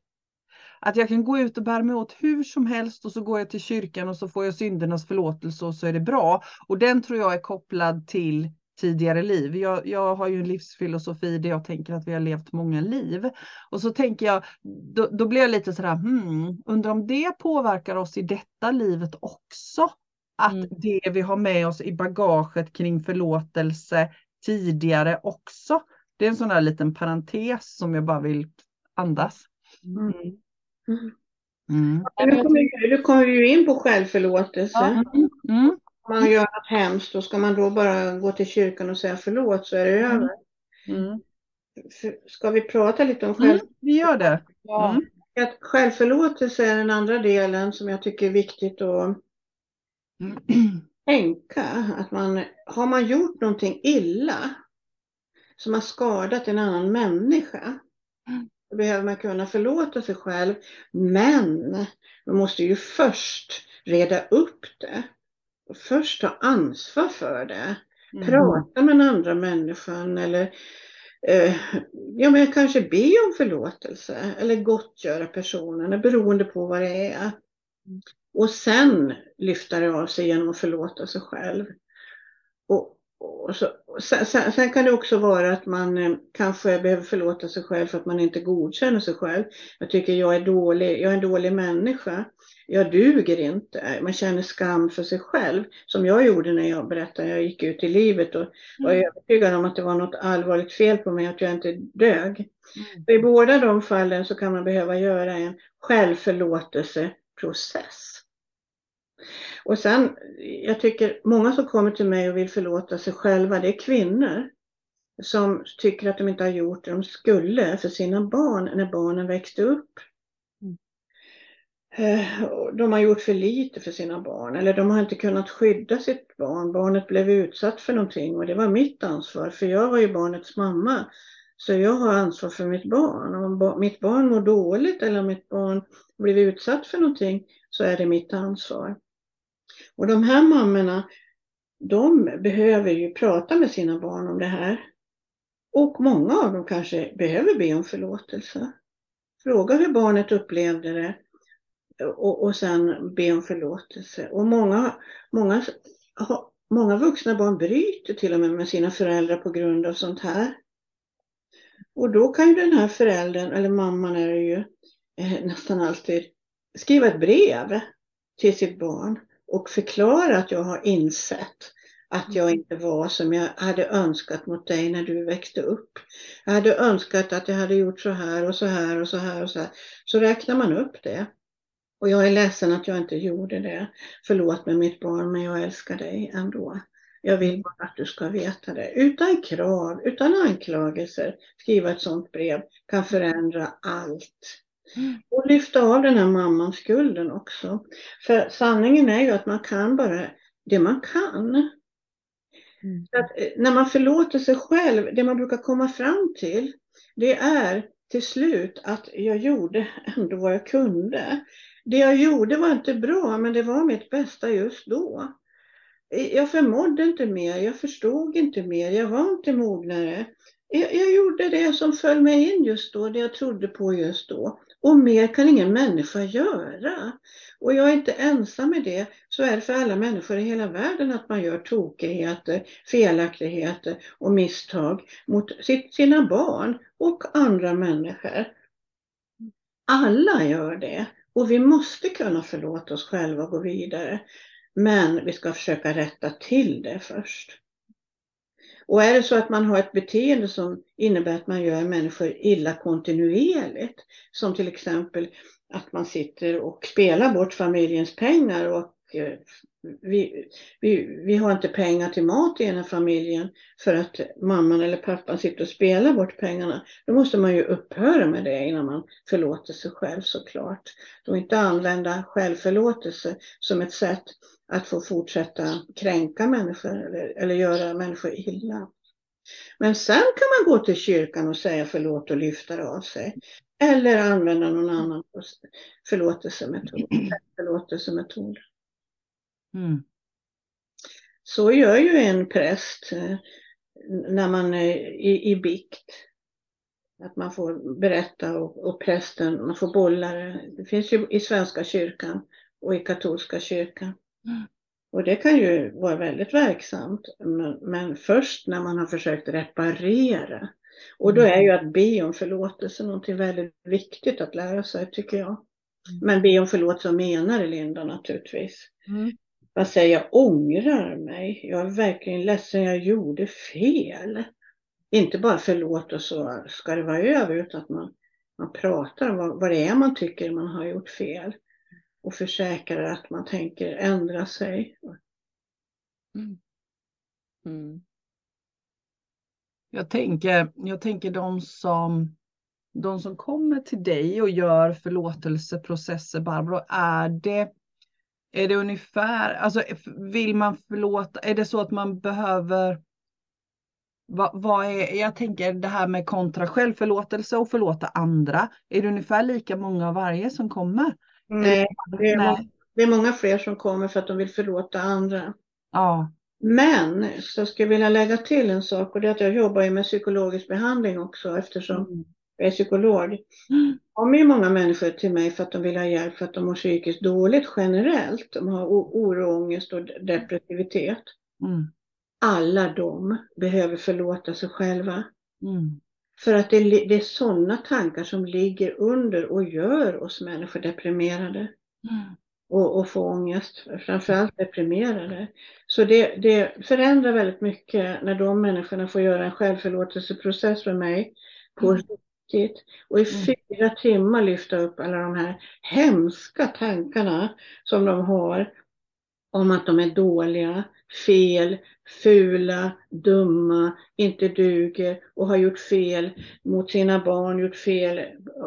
Att jag kan gå ut och bära mig åt hur som helst och så går jag till kyrkan och så får jag syndernas förlåtelse och så är det bra. Och den tror jag är kopplad till tidigare liv. Jag, jag har ju en livsfilosofi där jag tänker att vi har levt många liv. Och så tänker jag, då, då blir jag lite sådär, hmm, undrar om det påverkar oss i detta livet också? Att Mm. det vi har med oss i bagaget kring förlåtelse tidigare också. Det är en sån där liten parentes som jag bara vill andas. Mm. Mm. Mm. Nu kommer, nu kommer vi ju in på självförlåtelse. Mm. Om man gör något hemskt, då ska man då bara gå till kyrkan och säga förlåt så är det Mm. över. Mm. Ska vi prata lite om Mm. själv... Vi gör det. Ja. Mm. Att självförlåtelse är den andra delen som jag tycker är viktigt att Mm. tänka. Att man, har man gjort någonting illa som har skadat en annan människa, då behöver man kunna förlåta sig själv. Men man måste ju först reda upp det. Och först ta ansvar för det. Mm. Prata med den andra människan eller eh, ja, men kanske be om förlåtelse eller gottgöra personen, beroende på vad det är. Och sen lyfta det av sig genom att förlåta sig själv. Och, och så, sen, sen, kan det också vara att man eh, kanske behöver förlåta sig själv för att man inte godkänner sig själv. Jag tycker jag är dålig, jag är en dålig människa. Jag duger inte. Man känner skam för sig själv. Som jag gjorde när jag berättade, jag gick ut i livet och var mm. övertygad om att det var något allvarligt fel på mig, att jag inte dög. Mm. I båda de fallen så kan man behöva göra en självförlåtelseprocess. Och sen, jag tycker många som kommer till mig och vill förlåta sig själva, det är kvinnor som tycker att de inte har gjort det de skulle för sina barn när barnen växte upp. Mm. De har gjort för lite för sina barn eller de har inte kunnat skydda sitt barn. Barnet blev utsatt för någonting och det var mitt ansvar för jag var ju barnets mamma. Så jag har ansvar för mitt barn. Om mitt barn mår dåligt eller om mitt barn blir utsatt för någonting så är det mitt ansvar. Och de här mammorna, de behöver ju prata med sina barn om det här. Och många av dem kanske behöver be om förlåtelse. Fråga hur barnet upplevde det och, och sen be om förlåtelse. Och många, många, många vuxna barn bryter till och med med sina föräldrar på grund av sånt här. Och då kan ju den här föräldern, eller mamman är det ju eh, nästan alltid, skriva ett brev till sitt barn och förklara att jag har insett att jag inte var som jag hade önskat mot dig när du växte upp. Jag hade önskat att jag hade gjort så här och så här och så här och så här. Så räknar man upp det. Och jag är ledsen att jag inte gjorde det. Förlåt mig mitt barn, men jag älskar dig ändå. Jag vill bara att du ska veta det. Utan krav, utan anklagelser, skriva ett sådant brev kan förändra allt. Och lyfta av den här mamman skulden också. För sanningen är ju att man kan bara det man kan. Mm. Att eh, när man förlåter sig själv, det man brukar komma fram till, det är till slut att jag gjorde ändå vad jag kunde. Det jag gjorde var inte bra, men det var mitt bästa just då. Jag förmådde inte mer, jag förstod inte mer, jag var inte mognare. Jag, jag gjorde det som föll mig in just då, det jag trodde på just då. Och mer kan ingen människa göra. Och jag är inte ensam med det, så är det för alla människor i hela världen att man gör tokigheter, felaktigheter och misstag mot sina barn och andra människor. Alla gör det och vi måste kunna förlåta oss själva och gå vidare. Men vi ska försöka rätta till det först. Och är det så att man har ett beteende som innebär att man gör människor illa kontinuerligt, som till exempel att man sitter och spelar bort familjens pengar och eh, vi, vi, vi har inte pengar till mat i ena familjen för att mamman eller pappan sitter och spelar bort pengarna. Då måste man ju upphöra med det innan man förlåter sig själv såklart. Då inte använda självförlåtelse som ett sätt att få fortsätta kränka människor eller, eller göra människor illa. Men sen kan man gå till kyrkan och säga förlåt och lyfta det av sig. Eller använda någon annan förlåtelsemetod. förlåtelsemetod. Mm. Så gör ju en präst eh, när man är i, i bikt. Att man får berätta och, och prästen, man får bolla det. Det finns ju i Svenska kyrkan och i katolska kyrkan. Och det kan ju vara väldigt verksamt, men, först när man har försökt reparera. Och då är ju att be om förlåtelse någonting väldigt viktigt att lära sig, tycker jag. Mm. Men be om förlåtelse, vad menar Linda naturligtvis? Mm. Jag säger, jag ångrar mig. Jag är verkligen ledsen, jag gjorde fel. Inte bara förlåt och så ska det vara över, utan att man, man pratar om vad, vad det är man tycker man har gjort fel och försäkrar att man tänker ändra sig. Mm. Mm. Jag, tänker, jag tänker de som, de som kommer till dig och gör förlåtelseprocesser, Barbro, är det, är det ungefär, alltså vill man förlåta, är det så att man behöver vad, vad, är, jag tänker det här med kontra självförlåtelse och förlåta andra. Är det ungefär lika många av varje som kommer? Nej, det är, Nej. Många, det är många fler som kommer för att de vill förlåta andra. Ja. Men så skulle jag vilja lägga till en sak och det är att jag jobbar ju med psykologisk behandling också eftersom Mm. jag är psykolog. Det kommer ju många människor till mig för att de vill ha hjälp för att de mår psykiskt dåligt generellt. De har oro, ångest och depressivitet. Mm. Alla de behöver förlåta sig själva. Mm. För att det, det är sådana tankar som ligger under och gör oss människor deprimerade Mm. och, och får ångest, framförallt deprimerade. Så det, det förändrar väldigt mycket när de människorna får göra en självförlåtelseprocess med mig på Mm. riktigt och i Mm. fyra timmar lyfta upp alla de här hemska tankarna som de har om att de är dåliga, fel, fula, dumma, inte duger och har gjort fel mot sina barn, gjort fel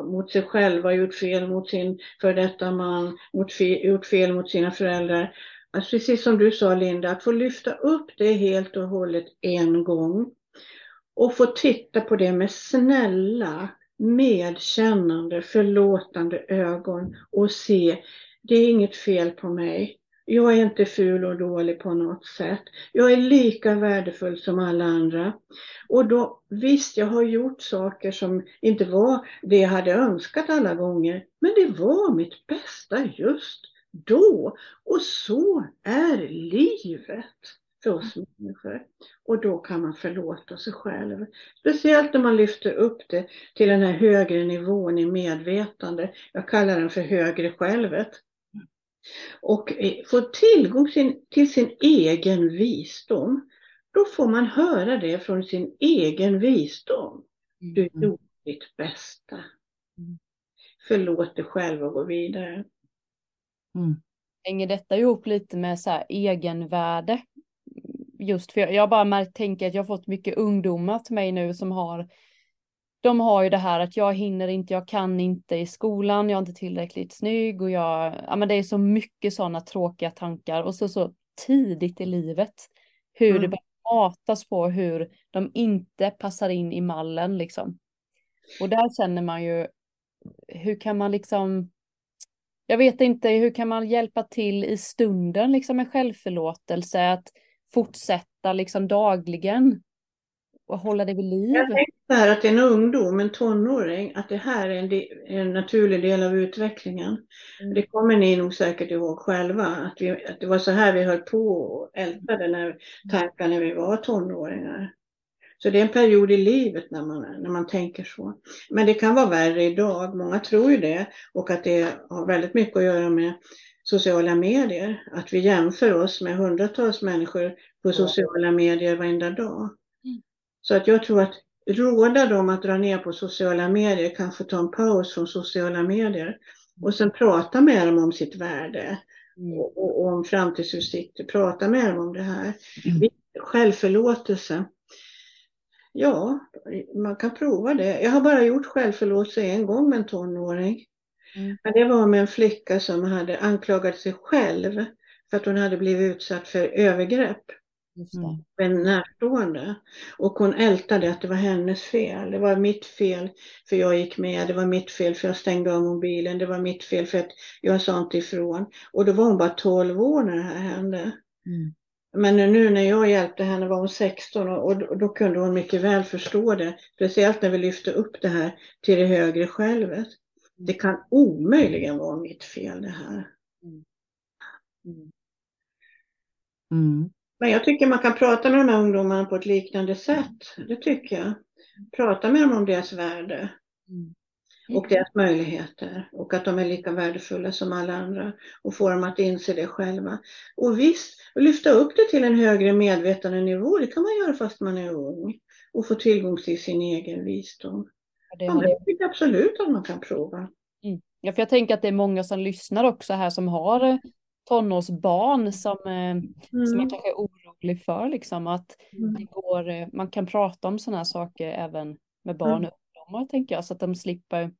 mot sig själva, gjort fel mot sin för detta man, mot gjort fel mot sina föräldrar. Alltså precis som du sa Linda, att få lyfta upp det helt och hållet en gång och få titta på det med snälla, medkännande, förlåtande ögon och se, det är inget fel på mig. Jag är inte ful och dålig på något sätt. Jag är lika värdefull som alla andra. Och då, visst, jag har gjort saker som inte var det jag hade önskat alla gånger, men det var mitt bästa just då. Och så är livet för oss människor. Och då kan man förlåta sig själv. Speciellt när man lyfter upp det till den här högre nivån i medvetande. Jag kallar den för högre självet. Och eh, får tillgång till sin egen visdom. Då får man höra det från sin egen visdom. Du Mm. gjorde ditt bästa. Förlåt dig själv och gå vidare. Mm. Hänger detta ihop lite med så här egenvärde? Just för jag, jag bara märkt, tänker att jag har fått mycket ungdomar till mig nu som har de har ju det här att jag hinner inte, jag kan inte i skolan, jag är inte tillräckligt snygg och jag, ja men det är så mycket sådana tråkiga tankar och så så tidigt i livet. Hur det Mm. bara matas på hur de inte passar in i mallen liksom. Och där känner man ju, hur kan man liksom, jag vet inte, hur kan man hjälpa till i stunden liksom med självförlåtelse, att fortsätta liksom dagligen och hålla det vid liv. Jag tänkte att en ungdom, en tonåring, att det här är en, en naturlig del av utvecklingen. Mm. Det kommer ni nog säkert ihåg själva, att, vi, att det var så här vi höll på och ältade när, tankar när vi var tonåringar. Så det är en period i livet när man, när man tänker så. Men det kan vara värre idag, många tror ju det, och att det har väldigt mycket att göra med sociala medier. Att vi jämför oss med hundratals människor på sociala medier varenda dag. Så att jag tror att råda dem att dra ner på sociala medier, kanske ta en paus från sociala medier och sen prata med dem om sitt värde Mm. och, och, och om framtidsutsikter. Prata med dem om det här. Mm. Självförlåtelse. Ja, man kan prova det. Jag har bara gjort självförlåtelse en gång med en tonåring. Mm. Men det var med en flicka som hade anklagat sig själv för att hon hade blivit utsatt för övergrepp. Mm. en närstående. Och hon ältade att det var hennes fel. Det var mitt fel för jag gick med. Det var mitt fel för jag stängde av mobilen. Det var mitt fel för att jag sa inte ifrån. Och då var hon bara 12 år när det här hände. Mm. Men nu när jag hjälpte henne var hon 16 och, och då- då kunde hon mycket väl förstå det. Speciellt när vi lyfte upp det här till det högre självet. Det kan omöjligen vara mitt fel det här. Mm. Mm. Men jag tycker man kan prata med de här ungdomarna på ett liknande sätt. Det tycker jag. Prata med dem om deras värde Mm. och deras möjligheter och att de är lika värdefulla som alla andra och få dem att inse det själva. Och visst, lyfta upp det till en högre medvetandenivå, det kan man göra fast man är ung och få tillgång till sin egen visdom. Ja, det Ja, det tycker jag absolut att man kan prova. Ja, för jag tänker att det är många som lyssnar också här som har tonårsbarn som, eh, som man Mm. kanske är orolig för liksom att Mm. det går, eh, man kan prata om sådana här saker även med barn och ungdomar tänker jag så att de slipper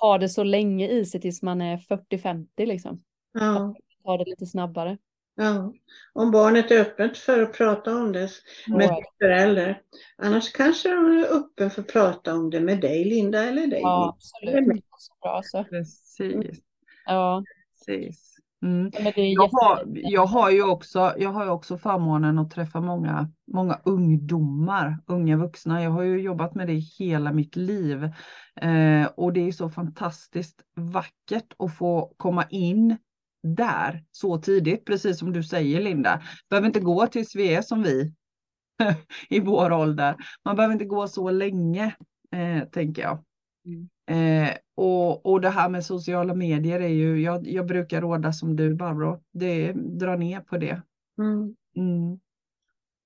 ha det så länge i sig tills man är 40-50 liksom. Ja, Ta det lite snabbare. ja. Om barnet är öppet för att prata om det med sin förälder. Annars kanske de är öppen för att prata om det med dig Linda eller dig. Ja, absolut. Det är så bra så. Precis. Ja, Precis. Mm. Jag har, jag har ju också, jag har också förmånen att träffa många, många ungdomar, unga vuxna. Jag har ju jobbat med det hela mitt liv. Eh, och det är så fantastiskt vackert att få komma in där så tidigt, precis som du säger Linda. Behöver inte gå tills vi är som vi i vår ålder. Man behöver inte gå så länge, eh, tänker jag. Mm. Eh, och, och det här med sociala medier är ju, jag, jag brukar råda som du Barbro, det dra ner på det. Mm. Mm,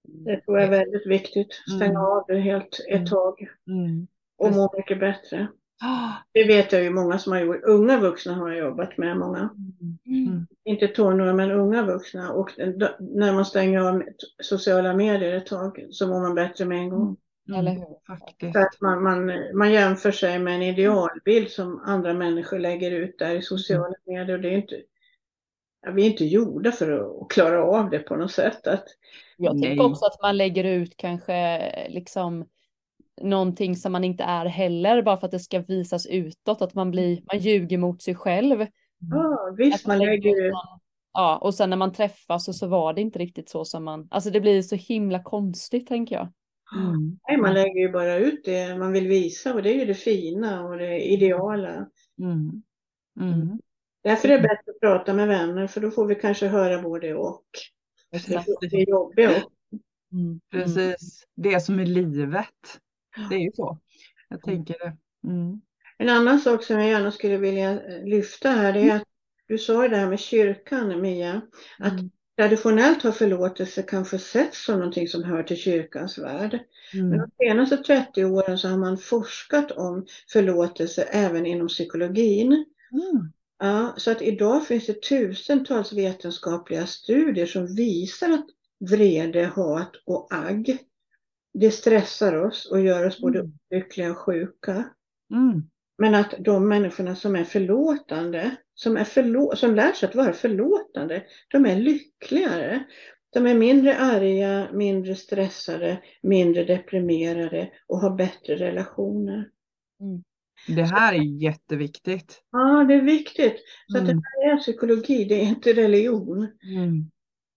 Det tror jag är väldigt viktigt. Stänga Mm. av det helt Mm. ett tag mm. och må mycket bättre. Ah, Det vet jag ju många som har gjort. Unga vuxna har jag jobbat med, många. Mm. Inte tonåringar, men unga vuxna. Och när man stänger av sociala medier ett tag så mår man bättre med en gång. Eller mm, hur? faktiskt. Att man, man, man jämför sig med en idealbild som andra människor lägger ut där i sociala medier. Och det är inte, ja, vi är inte gjorda för att, klara av det på något sätt. Att, Jag Nej. tänker också att man lägger ut kanske liksom någonting som man inte är heller bara för att det ska visas utåt, att man blir, man ljuger mot sig själv. ja, visst, Att man lägger ut Ja, och sen när man träffas och så var det inte riktigt så som man, alltså det blir så himla konstigt tänker jag. Mm, Nej, man lägger ju bara ut det man vill visa och det är ju det fina och det ideala. mm, mm. Därför är det bättre att prata med vänner för då får vi kanske höra både och. Exakt. Det är jobbigt och Mm. Mm. Precis, det som är livet. Det är ju så. Jag tänker det. Mm. En annan sak som jag gärna skulle vilja eh, lyfta här är att du sa det här med kyrkan Mia, att Mm. Traditionellt har förlåtelse kanske setts som någonting som hör till kyrkans värld. Men Mm. de senaste 30 åren så har man forskat om förlåtelse även inom psykologin. Mm. Ja, så att idag finns det tusentals vetenskapliga studier som visar att vrede, hat och agg, det stressar oss och gör oss både Mm. lyckliga och sjuka. Mm. Men att de människorna som är förlåtande, som, är förlå som lär sig att vara förlåtande, de är lyckligare. De är mindre arga, mindre stressade, mindre deprimerade och har bättre relationer. Det här är jätteviktigt. Ja, det är viktigt. Så att det Mm. här är psykologi, det är inte religion. Mm.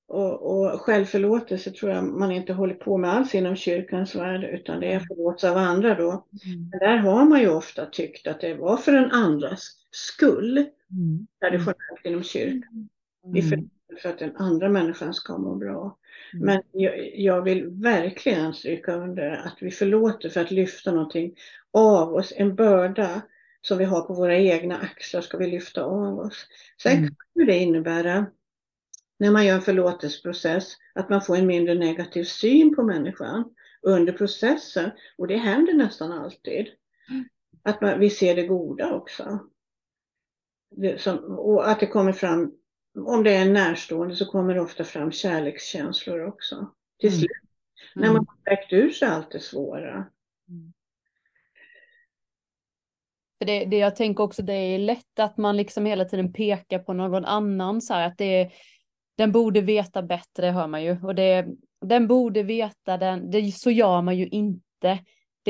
Och, och självförlåtelse tror jag man inte håller på med alls inom kyrkans värld, utan det är förlåtelse av andra då. Mm. Men där har man ju ofta tyckt att det var för en andras skull, Mm. traditionellt inom kyrkan. Vi Mm. för att den andra människan ska må bra. Mm. Men jag, jag vill verkligen stryka under att vi förlåter för att lyfta någonting av oss, en börda som vi har på våra egna axlar ska vi lyfta av oss. Sen Mm. kan det innebära, när man gör en förlåtelseprocess, att man får en mindre negativ syn på människan under processen. Och det händer nästan alltid. Att man, vi ser det goda också. Som, och att det kommer fram, om det är en närstående så kommer det ofta fram kärlekskänslor också. Till Mm. slut, när man har väckt ur sig allt det svåra. För det, det jag tänker också, det är lätt att man liksom hela tiden pekar på någon annan så här att det är, den borde veta bättre hör man ju och det, den borde veta den, det, så gör man ju inte.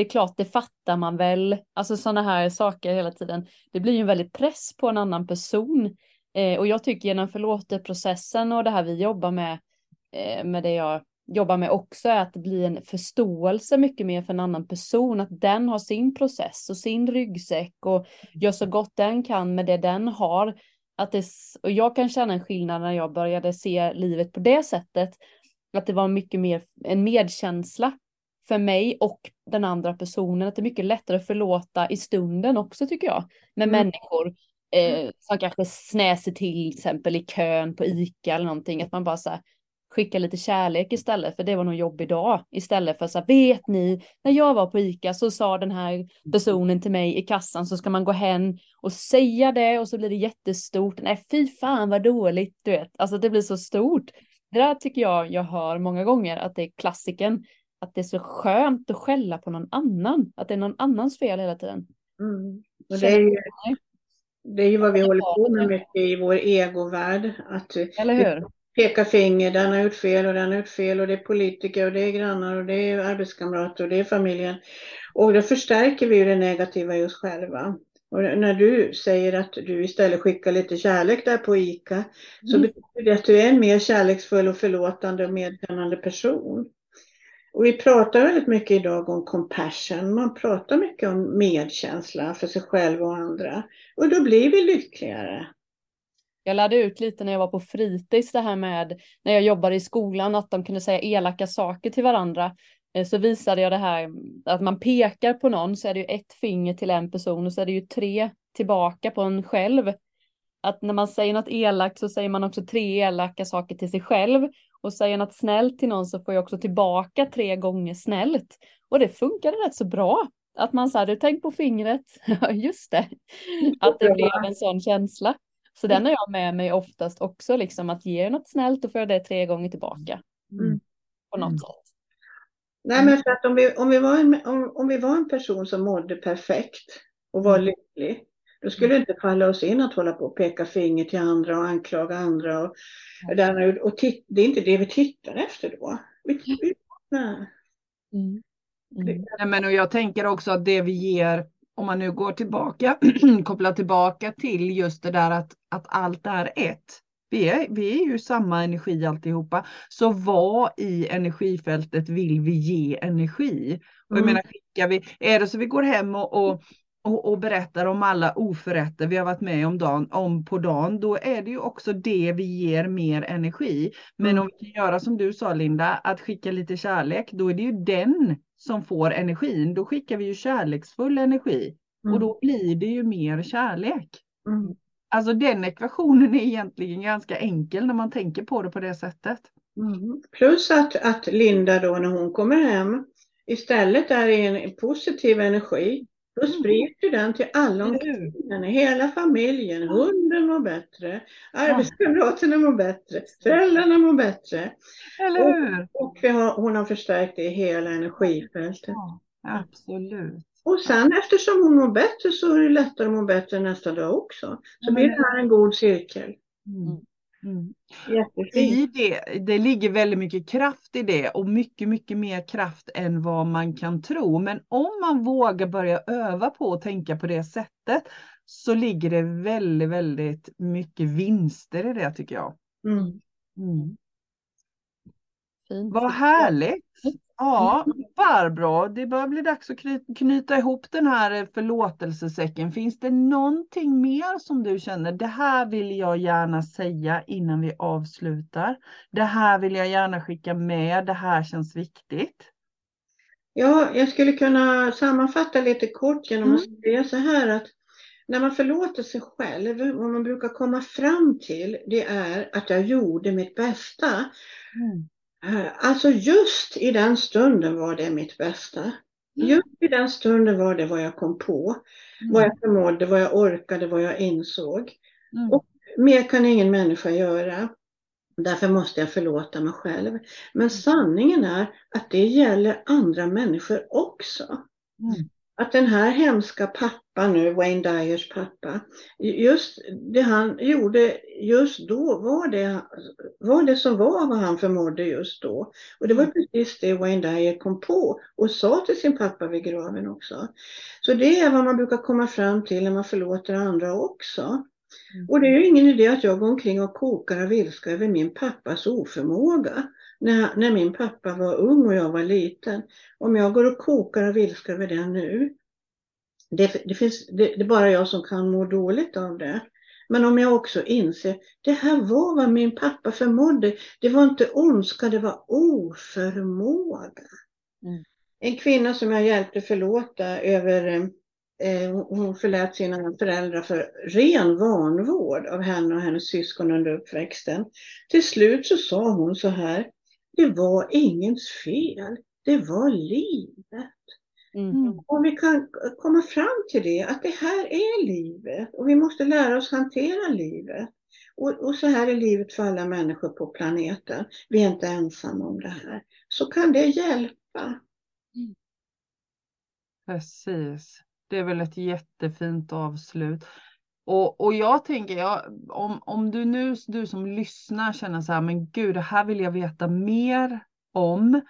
Det är klart, det fattar man väl, alltså sådana här saker hela tiden. Det blir ju en väldigt press på en annan person eh, och jag tycker genom förlåtelseprocessen och det här vi jobbar med, eh, med det jag jobbar med också är att det blir en förståelse mycket mer för en annan person, att den har sin process och sin ryggsäck och gör så gott den kan med det den har. Att det, och jag kan känna en skillnad när jag började se livet på det sättet, att det var mycket mer en medkänsla för mig och den andra personen, att det är mycket lättare att förlåta i stunden också tycker jag, med Mm. människor eh, som kanske snäser till, till exempel i kön på ICA eller någonting, att man bara så här, skicka lite kärlek istället, för det var nog jobbig dag. Istället för så här, vet ni, när jag var på ICA så sa den här personen till mig i kassan så ska man gå hem och säga det och så blir det jättestort. Nej, fy fan vad dåligt, du vet. Alltså det blir så stort. Det där tycker jag jag hör många gånger att det är klassiken. Att det är så skönt att skälla på någon annan. Att det är någon annans fel hela tiden. Mm. Och det, är ju, det är ju vad vi håller på med mycket i vår egovärld. Att Eller hur? peka finger, den har gjort fel och den har gjort fel och det är politiker och det är grannar och det är arbetskamrater och det är familjen. Och då förstärker vi ju det negativa i oss själva. Och när du säger att du istället skickar lite kärlek där på ICA så Mm. betyder det att du är en mer kärleksfull och förlåtande och medkännande person. Och vi pratar väldigt mycket idag om compassion. Man pratar mycket om medkänsla för sig själv och andra. Och då blir vi lyckligare. Jag lärde ut lite när jag var på fritids det här med när jag jobbade i skolan att de kunde säga elaka saker till varandra. Eh, så visade jag det här att man pekar på någon så är det ju ett finger till en person och så är det ju tre tillbaka på en själv. Att när man säger något elakt så säger man också tre elaka saker till sig själv och säger något snällt till någon så får jag också tillbaka tre gånger snällt. Och det funkade rätt så bra. Att man sa, du tänk på fingret, just det. Att det blev en sån känsla. Så den har jag med mig oftast också, liksom att ge något snällt och får jag det tre gånger tillbaka. Mm. På något Mm. sätt. Nej, men för att om vi, om, vi var en, om, om vi var en person som mådde perfekt och var lycklig, då skulle det inte falla oss in att hålla på och peka finger till andra och anklaga andra. Och, och, och titt, det är inte det vi tittar efter då. Vi, vi, nej. Mm. Mm. Nej, men och jag tänker också att det vi ger, om man nu går tillbaka, kopplar tillbaka till just det där att, att allt är ett. Vi är, vi är ju samma energi alltihopa. Så vad i energifältet vill vi ge energi? Och jag Mm. menar, skickar vi, är det så vi går hem och, och, och, och berättar om alla oförrätter vi har varit med om, dagen, om på dagen, då är det ju också det vi ger mer energi. Men Mm. om vi kan göra som du sa Linda, att skicka lite kärlek, då är det ju den som får energin. Då skickar vi ju kärleksfull energi och Mm. då blir det ju mer kärlek. Mm. Alltså den ekvationen är egentligen ganska enkel när man tänker på det på det sättet. Mm. Plus att, att Linda då när hon kommer hem istället är i en positiv energi. Då Mm. sprider den till alla omkring hela familjen. Hunden mår bättre, arbetskamraterna mår bättre, föräldrarna mår bättre. Eller hur? Och vi har, hon har förstärkt det i hela energifältet. Ja, absolut. Och sen eftersom hon mår bättre så är det lättare att må bättre nästa dag också. Så blir det här en god cirkel. Mm. Mm. I det, det ligger väldigt mycket kraft i det och mycket, mycket mer kraft än vad man kan tro. Men om man vågar börja öva på att tänka på det sättet så ligger det väldigt, väldigt mycket vinster i det tycker jag. Mm. Mm. Fint. Vad härligt! Ja, Barbro, det börjar bli dags att kny- knyta ihop den här eh, förlåtelsesäcken. Finns det någonting mer som du känner, det här vill jag gärna säga innan vi avslutar. Det här vill jag gärna skicka med, det här känns viktigt. Ja, jag skulle kunna sammanfatta lite kort genom att Mm. säga så här att när man förlåter sig själv, vad man brukar komma fram till, det är att jag gjorde mitt bästa. Eh, Alltså just i den stunden var det mitt bästa. Just i den stunden var det vad jag kom på, vad jag förmådde, vad jag orkade, vad jag insåg. Mm. Och mer kan ingen människa göra. Därför måste jag förlåta mig själv. Men sanningen är att det gäller andra människor också. Mm. Att den här hemska pappan nu, Wayne Dyers pappa, just det han gjorde just då var det, var det som var vad han förmådde just då. Och det var precis det Wayne Dyer kom på och sa till sin pappa vid graven också. Så det är vad man brukar komma fram till när man förlåter andra också. Och det är ju ingen idé att jag går omkring och kokar av ilska över min pappas oförmåga. När, när min pappa var ung och jag var liten. Om jag går och kokar av ilska över det nu. Det, det, finns, det, det är bara jag som kan må dåligt av det. Men om jag också inser, det här var vad min pappa förmådde. Det var inte ondska, det var oförmåga. Mm. En kvinna som jag hjälpte förlåta över eh, hon förlät sina föräldrar för ren vanvård av henne och hennes syskon under uppväxten. Till slut så sa hon så här, det var ingens fel, det var livet. Mm. Och vi kan komma fram till det, att det här är livet och vi måste lära oss hantera livet. Och, och så här är livet för alla människor på planeten. Vi är inte ensamma om det här. Så kan det hjälpa. Precis. Det är väl ett jättefint avslut. Och, och jag tänker, ja, om, om du nu, du som lyssnar känner så här, men gud, det här vill jag veta mer om.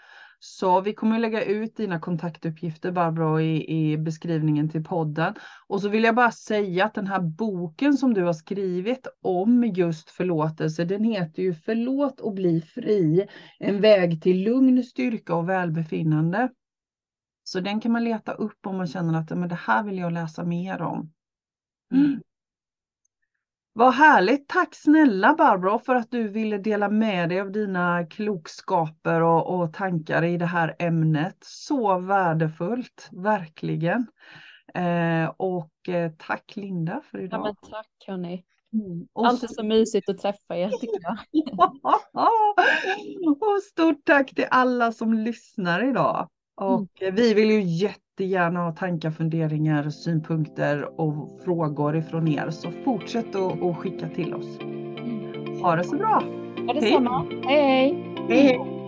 Så vi kommer lägga ut dina kontaktuppgifter Barbro i, i beskrivningen till podden. Och så vill jag bara säga att den här boken som du har skrivit om just förlåtelse, den heter ju Förlåt och bli fri. En väg till lugn, styrka och välbefinnande. Så den kan man leta upp om man känner att men det här vill jag läsa mer om. Mm. Vad härligt! Tack snälla Barbro för att du ville dela med dig av dina klokskaper och, och tankar i det här ämnet. Så värdefullt, verkligen. Eh, och eh, tack Linda för idag. Ja, men tack hörni. Mm. Alltid så mysigt att träffa er tycker jag. och stort tack till alla som lyssnar idag. Och mm. vi vill ju jättegärna ha tankar, funderingar, synpunkter och frågor ifrån er. Så fortsätt att skicka till oss. Mm. Ha det så bra! Ha detsamma. hej! hej. hej, hej.